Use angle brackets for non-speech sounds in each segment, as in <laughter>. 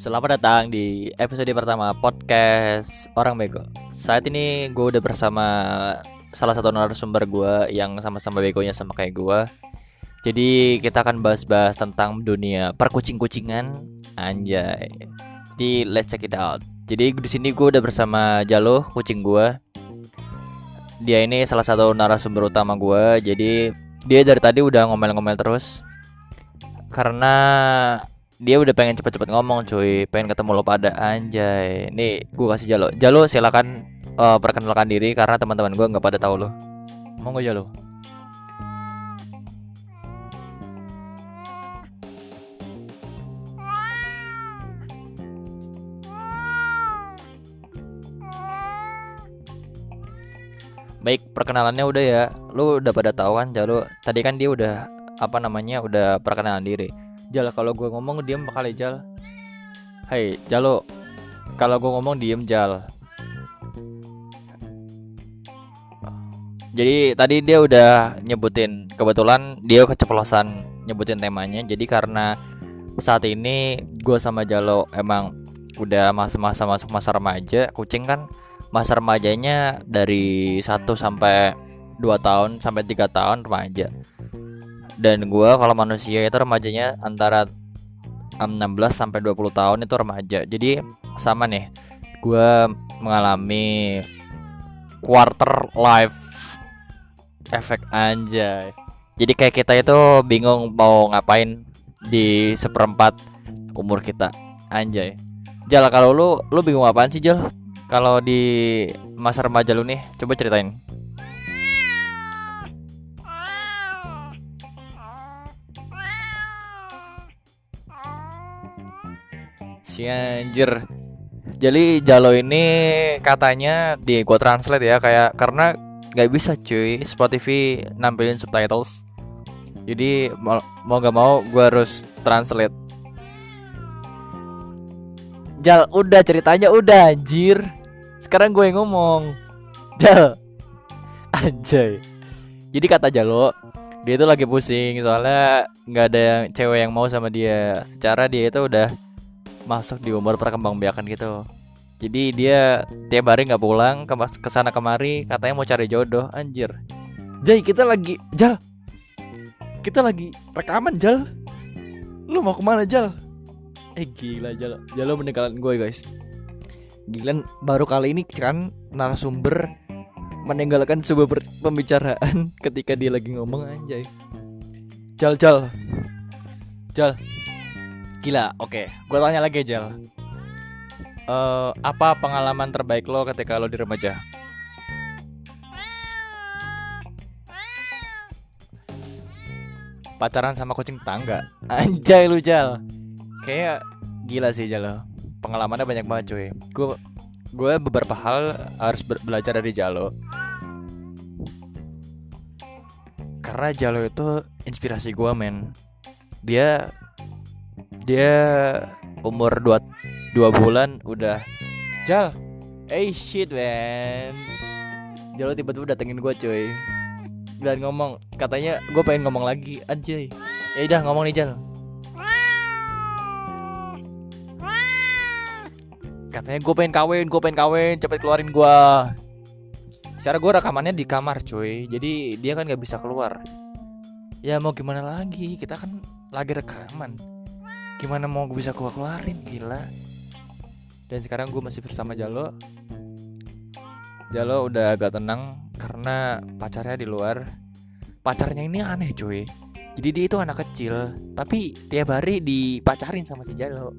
Selamat datang di episode pertama podcast Orang Bego. Saat ini gue udah bersama salah satu narasumber gue yang sama-sama begonya sama kayak gue. Jadi kita akan bahas-bahas tentang dunia perkucing-kucingan, anjay. Jadi let's check it out. Jadi di sini gue udah bersama Jalo, kucing gue. Dia ini salah satu narasumber utama gue. Jadi dia dari tadi udah ngomel-ngomel terus karena dia udah pengen cepet-cepet ngomong cuy pengen ketemu lo pada anjay nih gue kasih jalo jalo silakan uh, perkenalkan diri karena teman-teman gue nggak pada tahu lo mau nggak jalo Baik, perkenalannya udah ya. Lu udah pada tahu kan Jalo. Tadi kan dia udah apa namanya? udah perkenalan diri. Jal kalau gue ngomong diem kali Jal. Hai Jalo. Kalau gue ngomong diem Jal. Jadi tadi dia udah nyebutin kebetulan dia keceplosan nyebutin temanya. Jadi karena saat ini gue sama Jalo emang udah masa-masa masuk masa remaja, kucing kan masa remajanya dari 1 sampai 2 tahun sampai tiga tahun remaja dan gue kalau manusia itu remajanya antara 16 sampai 20 tahun itu remaja. Jadi sama nih gue mengalami quarter life efek anjay. Jadi kayak kita itu bingung mau ngapain di seperempat umur kita anjay. Jal kalau lu lu bingung apaan sih Jal? Kalau di masa remaja lu nih coba ceritain si anjir. Jadi Jalo ini katanya di gua translate ya kayak karena nggak bisa cuy Spotify nampilin subtitles. Jadi mau mau gak mau gua harus translate. Jal udah ceritanya udah anjir. Sekarang gue ngomong. Jal. <laughs> Anjay. Jadi kata Jalo Dia itu lagi pusing Soalnya nggak ada yang cewek yang mau sama dia. Secara dia itu udah Masuk di umur perkembangbiakan gitu. Jadi dia tiap hari nggak pulang ke ke sana kemari Katanya mau cari jodoh Anjir. Jay kita lagi Jal. Kita lagi rekaman Jal. Lu mau ke mana Jal? Eh gila Jalo Jalo meninggalkan gue guys. Gila baru kali ini kan narasumber meninggalkan sebuah pembicaraan <laughs> ketika dia lagi ngomong anjay. Jal jal. Jal. Gila, oke. Okay. Gue tanya lagi Jal. Uh, apa pengalaman terbaik lo ketika lo di remaja? Pacaran sama kucing tangga. Anjay lu Jal. Kayak gila sih Jal pengalamannya banyak banget cuy gue gue beberapa hal harus belajar dari Jalo karena Jalo itu inspirasi gue men dia dia umur dua dua bulan udah Jal hey shit man. Jalo tiba-tiba datengin gue cuy. Dan ngomong. Katanya gue pengen ngomong lagi. Anjay. Ya udah ngomong nih Jal. Katanya gue pengen kawin gue pengen kawin. Cepet keluarin gue secara gue rekamannya di kamar cuy. Jadi dia kan nggak bisa keluar. Ya mau gimana lagi? Kita kan lagi rekaman gimana mau gue bisa keluar keluarin? Gila. Dan sekarang gue masih bersama Jalo. Jalo udah agak tenang karena pacarnya di luar. Pacarnya ini aneh cuy. Jadi dia itu anak kecil tapi tiap hari dipacarin sama si Jalo.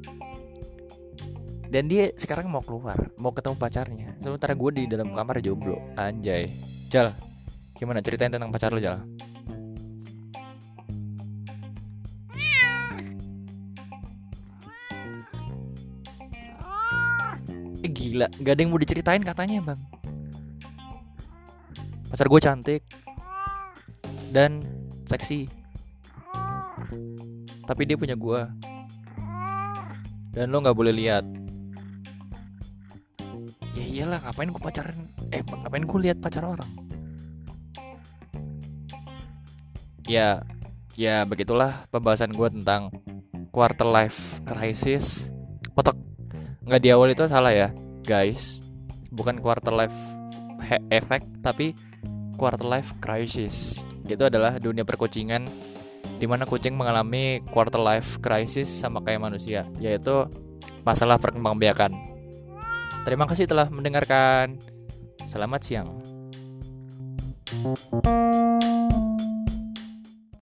Dan dia sekarang mau keluar mau ketemu pacarnya. Sementara gue di dalam kamar jomblo. Anjay. Jal gimana? Ceritain tentang pacar lo Jal gila gak ada yang mau diceritain katanya bang. Pacar gue cantik dan seksi. Tapi dia punya gue dan lo nggak boleh lihat. Ya iyalah ngapain gue pacaran? Eh ngapain gue lihat pacar orang? Ya ya begitulah pembahasan gue tentang quarter life crisis. Potok. Nggak di awal itu salah ya, guys. Bukan quarter life effect tapi quarter life crisis. Itu adalah dunia perkucingan di mana kucing mengalami quarter life crisis sama kayak manusia, yaitu masalah perkembangbiakan. Terima kasih telah mendengarkan. Selamat siang.